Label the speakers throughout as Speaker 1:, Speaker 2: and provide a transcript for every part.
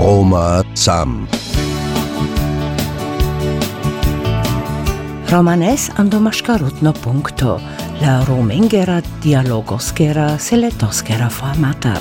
Speaker 1: Roma Sam.
Speaker 2: Romanes ando maškarutno punkto, la romengera dialogoskera seletoskera formatar.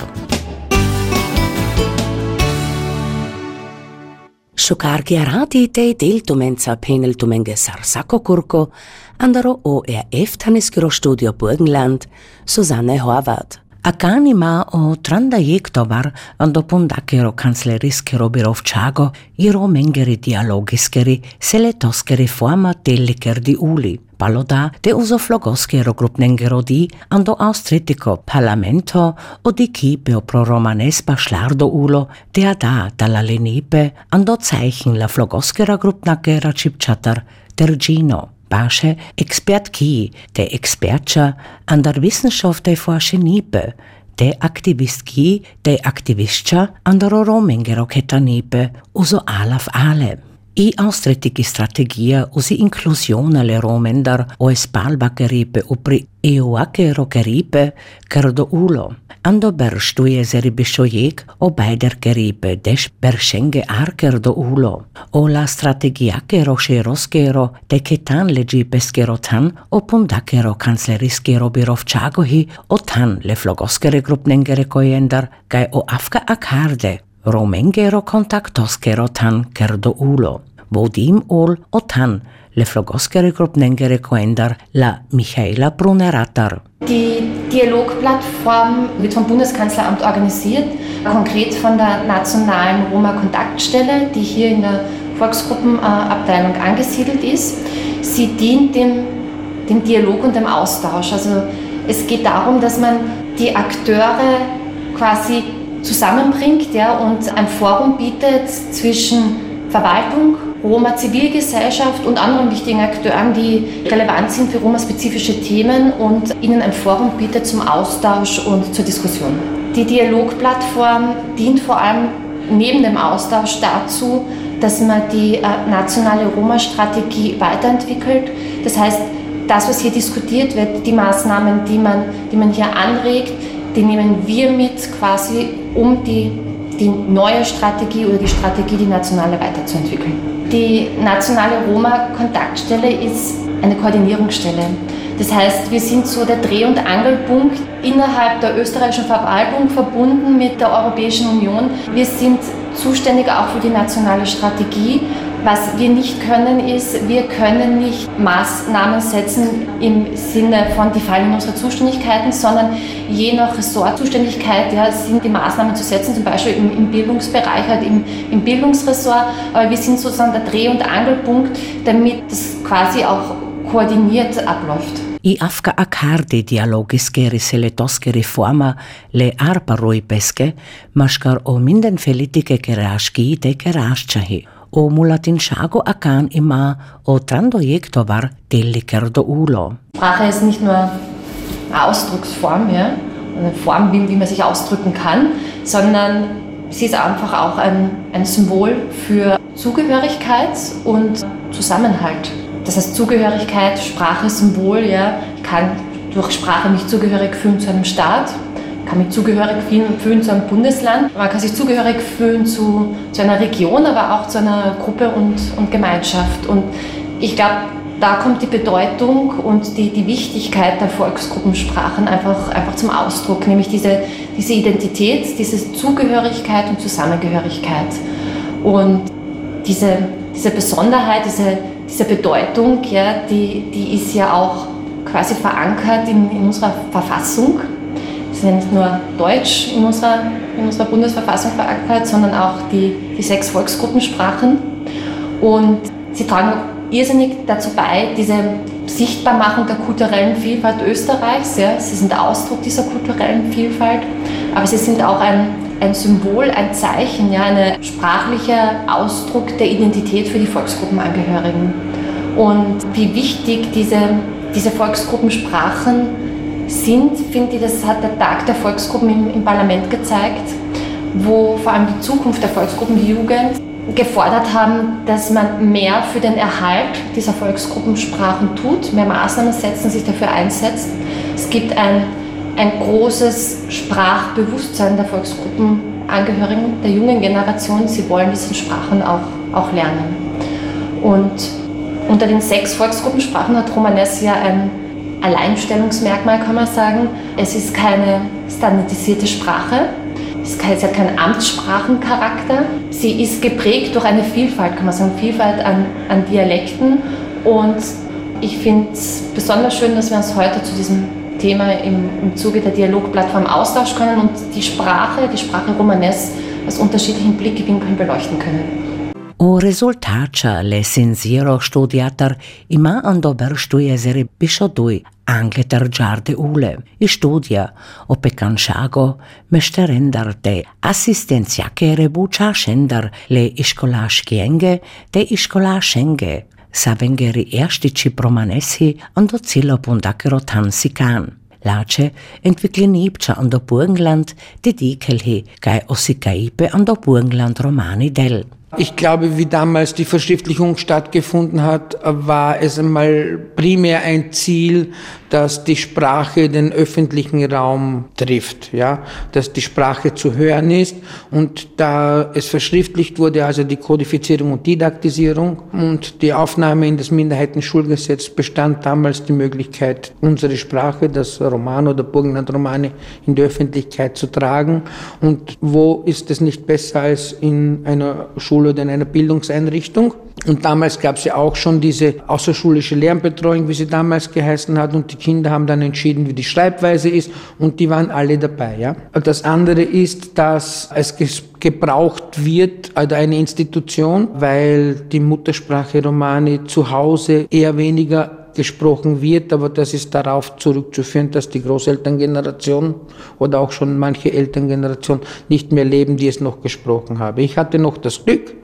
Speaker 2: Šukar gerati te del tumenca penel tumenge sarsako kurko, andaro ORF Tanniskero Studio Burgenland, Susanne Horvath. Akan ima otrandajektowar do pundakero kansleriscero birovčago iro mengeri dialogiskeri seletoskeri fuama telliker di uli. Paloda te usoflogoskero grupnengero di ando austritico parlamento o di kipeo proromanespa schlardo ulo te ada dalla lenipe ando zeichen la flogoskera grupnakera cipchatar tergino. Barsche Expertki, der Expertscher an der Wissenschaft der Forschenipe, der Aktivistki, der Aktivistscha an der Romengero Ketanipe, uso alaf ale. I austretiki strategija usi inkluziona le romendar o espalba keripe upri euake rokeripe kerdo ulo. Ando berstuje zeri bišojek o beider keripe deš beršenge arker do ulo. O la strategija kero široskero de ketan leđi peskero tan o pundakero kansleriskero birovčagohi o tan le flogoskere grupnengere kojendar kaj o afka akarde romengero kontaktoskero tan kerdo ulo. Vodim ol o tan le flogoskere grupnengere koendar la Michaela Bruneratar.
Speaker 3: Die Dialogplattform wird vom Bundeskanzleramt organisiert, konkret von der Nationalen Roma-Kontaktstelle, die hier in der Volksgruppenabteilung angesiedelt ist. Sie dient dem, dem Dialog und dem Austausch. Also es geht darum, dass man die Akteure quasi zusammenbringt ja, und ein Forum bietet zwischen Verwaltung, Roma Zivilgesellschaft und anderen wichtigen Akteuren, die relevant sind für Roma-spezifische Themen und ihnen ein Forum bietet zum Austausch und zur Diskussion. Die Dialogplattform dient vor allem neben dem Austausch dazu, dass man die äh, nationale Roma-Strategie weiterentwickelt. Das heißt, das, was hier diskutiert wird, die Maßnahmen, die man, die man hier anregt, die nehmen wir mit quasi, um die, die neue Strategie oder die Strategie, die nationale weiterzuentwickeln. Die nationale Roma-Kontaktstelle ist eine Koordinierungsstelle. Das heißt, wir sind so der Dreh- und Angelpunkt innerhalb der österreichischen Verwaltung verbunden mit der Europäischen Union. Wir sind zuständig auch für die nationale Strategie was wir nicht können, ist, wir können nicht Maßnahmen setzen im Sinne von, die fallen in unsere Zuständigkeiten, sondern je nach Ressortzuständigkeit ja, sind die Maßnahmen zu setzen, zum Beispiel im, im Bildungsbereich, halt im, im Bildungsressort. Aber wir sind sozusagen der Dreh- und Angelpunkt, damit das quasi auch koordiniert abläuft.
Speaker 2: I afka akardi dialogiske seletoske reforma le arparoi peske, maškar o minden felitike keraški te keraščahi o mulatinšago akan ima o trandoyektovar deliker do ulo.
Speaker 3: Sprache ist nicht nur eine Ausdrucksform, ja, eine Form, wie, wie man sich ausdrücken kann, sondern sie ist einfach auch ein, ein Symbol für Zugehörigkeit und Zusammenhalt. Das heißt Zugehörigkeit, Sprache, Symbol, ja, ich kann durch Sprache mich zugehörig fühlen zu einem Staat, kann mich zugehörig fühlen zu einem Bundesland, man kann sich zugehörig fühlen zu, zu einer Region, aber auch zu einer Gruppe und, und Gemeinschaft. Und ich glaube, da kommt die Bedeutung und die, die Wichtigkeit der Volksgruppensprachen einfach, einfach zum Ausdruck, nämlich diese, diese Identität, diese Zugehörigkeit und Zusammengehörigkeit. Und diese, diese Besonderheit, diese, diese Bedeutung, ja, die, die ist ja auch quasi verankert in, in unserer Verfassung ist ja nicht nur Deutsch in unserer, in unserer Bundesverfassung verankert, sondern auch die, die sechs Volksgruppensprachen. Und sie tragen irrsinnig dazu bei, diese Sichtbarmachung der kulturellen Vielfalt Österreichs. Ja. Sie sind Ausdruck dieser kulturellen Vielfalt, aber sie sind auch ein, ein Symbol, ein Zeichen, ja, ein sprachlicher Ausdruck der Identität für die Volksgruppenangehörigen. Und wie wichtig diese, diese Volksgruppensprachen sind, finde ich, das hat der Tag der Volksgruppen im, im Parlament gezeigt, wo vor allem die Zukunft der Volksgruppen, die Jugend, gefordert haben, dass man mehr für den Erhalt dieser Volksgruppensprachen tut, mehr Maßnahmen setzen, sich dafür einsetzt. Es gibt ein, ein großes Sprachbewusstsein der Volksgruppenangehörigen, der jungen Generation. Sie wollen diese Sprachen auch, auch lernen. Und unter den sechs Volksgruppensprachen hat Romanes ja ein Alleinstellungsmerkmal, kann man sagen. Es ist keine standardisierte Sprache, es hat keinen Amtssprachencharakter. Sie ist geprägt durch eine Vielfalt, kann man sagen, Vielfalt an, an Dialekten. Und ich finde es besonders schön, dass wir uns heute zu diesem Thema im, im Zuge der Dialogplattform austauschen können und die Sprache, die Sprache Romanes aus unterschiedlichen Blickwinkeln beleuchten können.
Speaker 2: Un risultacia l'essenziero studiatar ima an dober stuieseri bishodui angleter giarde ule. I studia o pecanshago mesterendar te assistenziakere bucha schendar le iskolaschkienge te iskolaschenge. Savengeri erstici promanesi an do cilo pundakero tansikan. Lače entvikli Nibča an do Burgenland, die Dikelhi, kaj osikaipe an do Burgenland romani del.
Speaker 1: Ich glaube, wie damals die Verschriftlichung stattgefunden hat, war es einmal primär ein Ziel, dass die Sprache den öffentlichen Raum trifft, ja, dass die Sprache zu hören ist. Und da es verschriftlicht wurde, also die Kodifizierung und Didaktisierung und die Aufnahme in das Minderheitenschulgesetz bestand damals die Möglichkeit, unsere Sprache, das Roman oder Burgenland-Romane in die Öffentlichkeit zu tragen. Und wo ist es nicht besser als in einer Schule oder in einer Bildungseinrichtung? Und damals gab es ja auch schon diese außerschulische Lernbetreuung, wie sie damals geheißen hat. Und die Kinder haben dann entschieden, wie die Schreibweise ist. Und die waren alle dabei. Ja? Das andere ist, dass es gebraucht wird, also eine Institution, weil die Muttersprache Romani zu Hause eher weniger gesprochen wird, aber das ist darauf zurückzuführen, dass die Großelterngeneration oder auch schon manche Elterngeneration nicht mehr leben, die es noch gesprochen haben. Ich hatte noch das Glück,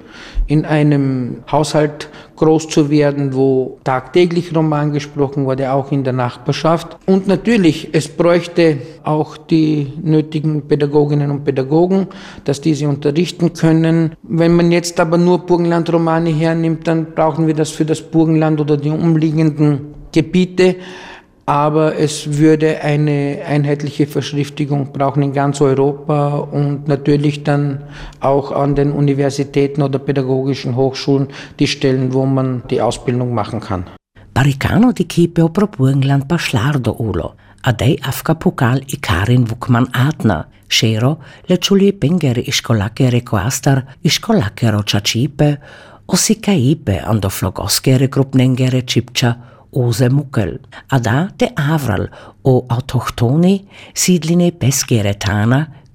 Speaker 1: in einem Haushalt groß zu werden, wo tagtäglich Roman gesprochen wurde, auch in der Nachbarschaft. Und natürlich, es bräuchte auch die nötigen Pädagoginnen und Pädagogen, dass diese unterrichten können. Wenn man jetzt aber nur Burgenland-Romane hernimmt, dann brauchen wir das für das Burgenland oder die umliegenden Gebiete aber es würde eine einheitliche Verschriftigung brauchen in ganz Europa und natürlich dann auch an den Universitäten oder pädagogischen Hochschulen die Stellen, wo man die Ausbildung machen kann.
Speaker 2: Baricano di Kipeo pro Burgenland Baslardo ulo, adei afka pokal i Karin Vukman Adner, Šero le čuli pengeri iškolake rekoastar, iškolake ročačipe, osikaipe ando flogoskere grupnengere čipča, Ose Muckel. A da de Avral o autochtoni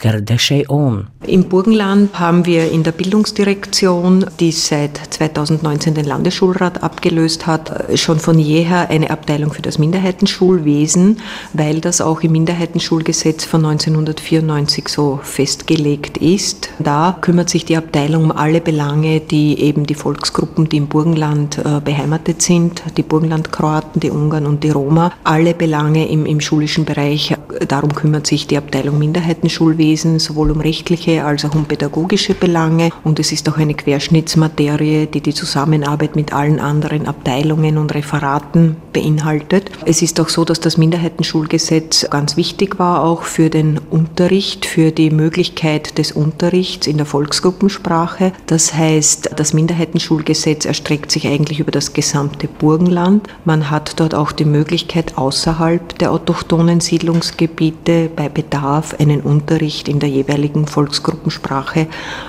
Speaker 2: sidline pesgeretana
Speaker 4: im Burgenland haben wir in der Bildungsdirektion, die seit 2019 den Landesschulrat abgelöst hat, schon von jeher eine Abteilung für das Minderheitenschulwesen, weil das auch im Minderheitenschulgesetz von 1994 so festgelegt ist. Da kümmert sich die Abteilung um alle Belange, die eben die Volksgruppen, die im Burgenland äh, beheimatet sind, die Burgenlandkroaten, die Ungarn und die Roma, alle Belange im, im schulischen Bereich. Darum kümmert sich die Abteilung Minderheitenschulwesen Schulwesen, sowohl um rechtliche als auch um pädagogische Belange. Und es ist auch eine Querschnittsmaterie, die die Zusammenarbeit mit allen anderen Abteilungen und Referaten beinhaltet. Es ist auch so, dass das Minderheitenschulgesetz ganz wichtig war, auch für den Unterricht, für die Möglichkeit des Unterrichts in der Volksgruppensprache. Das heißt, das Minderheitenschulgesetz erstreckt sich eigentlich über das gesamte Burgenland. Man hat dort auch die Möglichkeit, außerhalb der autochthonen Siedlungsgebiete bei Bedarf einen Unterricht Unterricht in der jeweiligen Volksgruppensprache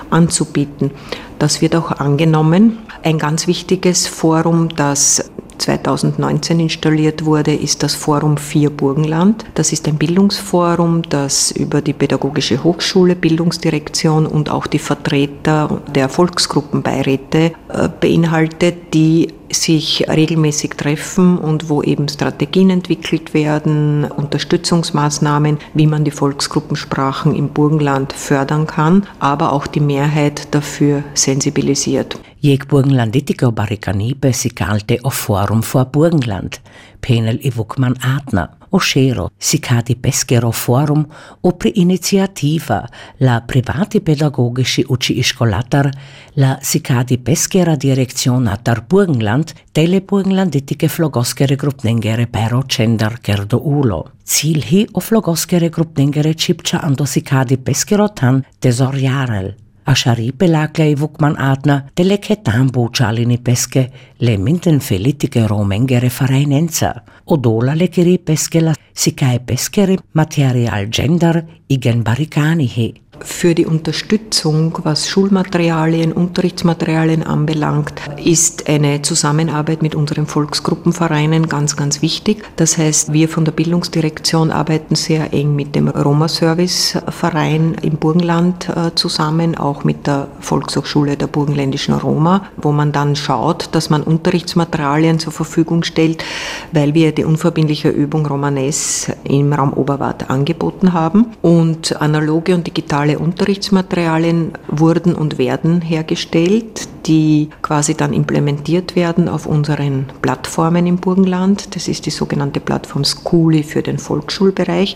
Speaker 4: anzubieten. Das wird auch angenommen. Ein ganz wichtiges Forum, das 2019 installiert wurde, ist das Forum 4 Burgenland. Das ist ein Bildungsforum, das über die Pädagogische Hochschule, Bildungsdirektion und auch die Vertreter der Volksgruppenbeiräte äh, beinhaltet, die sich regelmäßig treffen und wo eben Strategien entwickelt werden, Unterstützungsmaßnahmen, wie man die Volksgruppensprachen im Burgenland fördern kann, aber auch die Mehrheit dafür sensibilisiert.
Speaker 2: Jeg Burgenlanditiker barikanibe si kalte o Forum vor Burgenland, penel i Wukman Adner. Oscero si cadi Peschero Forum o pri iniziativa la privati pedagogici uci iscolatar la si cadi Peschera directionatar Burgenland tele Burgenlanditiche flogoskere grupnengere pero cender kerdo ulo. Ziel hi o flogoskere grupnengere cipcia ando si cadi Peschero tan tesoriarel. השארי פלאקיה יבוקמן עטנה, דלקתם בו צ'אלי ניפסקה, למינטן פליטיקה רומנגה רפרננצה, אודולה לקירי פסקלה, סיקאי פסקרי, מטריאל ג'נדר, איגן בריקני היא.
Speaker 4: Für die Unterstützung, was Schulmaterialien, Unterrichtsmaterialien anbelangt, ist eine Zusammenarbeit mit unseren Volksgruppenvereinen ganz, ganz wichtig. Das heißt, wir von der Bildungsdirektion arbeiten sehr eng mit dem Roma-Service-Verein im Burgenland äh, zusammen, auch mit der Volkshochschule der burgenländischen Roma, wo man dann schaut, dass man Unterrichtsmaterialien zur Verfügung stellt, weil wir die unverbindliche Übung Romanes im Raum Oberwart angeboten haben und analoge und digitale digitale Unterrichtsmaterialien wurden und werden hergestellt, die quasi dann implementiert werden auf unseren Plattformen im Burgenland. Das ist die sogenannte Plattform Schooly für den Volksschulbereich,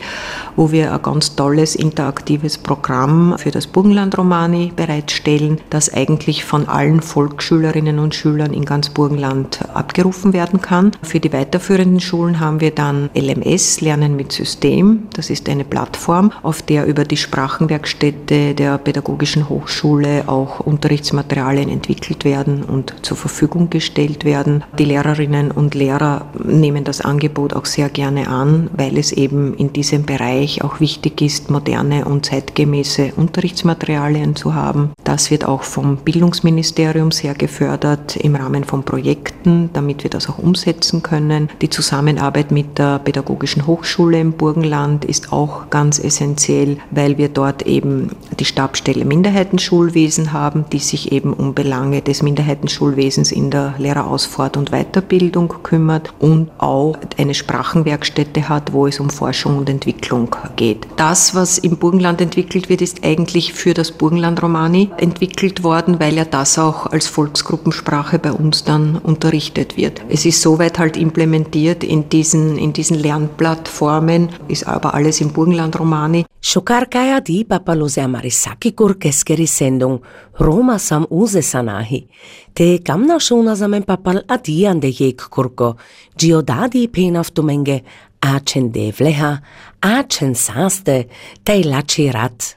Speaker 4: wo wir ein ganz tolles interaktives Programm für das Burgenland Romani bereitstellen, das eigentlich von allen Volksschülerinnen und Schülern in ganz Burgenland abgerufen werden kann. Für die weiterführenden Schulen haben wir dann LMS, Lernen mit System. Das ist eine Plattform, auf der über die Sprachenwerkstätte Werkstätte der Pädagogischen Hochschule auch Unterrichtsmaterialien entwickelt werden und zur Verfügung gestellt werden. Die Lehrerinnen und Lehrer nehmen das Angebot auch sehr gerne an, weil es eben in diesem Bereich auch wichtig ist, moderne und zeitgemäße Unterrichtsmaterialien zu haben. Das wird auch vom Bildungsministerium sehr gefördert im Rahmen von Projekten, damit wir das auch umsetzen können. Die Zusammenarbeit mit der Pädagogischen Hochschule im Burgenland ist auch ganz essentiell, weil wir dort eben die Stabstelle Minderheitenschulwesen haben, die sich eben um Belange des Minderheitenschulwesens in der Lehrerausfahrt und Weiterbildung kümmert und auch eine Sprachenwerkstätte hat, wo es um Forschung und Entwicklung geht. Das, was im Burgenland entwickelt wird, ist eigentlich für das Burgenland Romani entwickelt worden, weil ja das auch als Volksgruppensprache bei uns dann unterrichtet wird. Es ist soweit halt implementiert in diesen, in diesen Lernplattformen, ist aber alles im Burgenland Romani.
Speaker 2: Šukarkajadi papaluzamari sakikur keskeri sendon Roma sam uze sanahi. Te cam kamna šuna zamen papal adijande jek kurko, giodadi penavtumenge, acen devleha, acen saste, tai laci rat.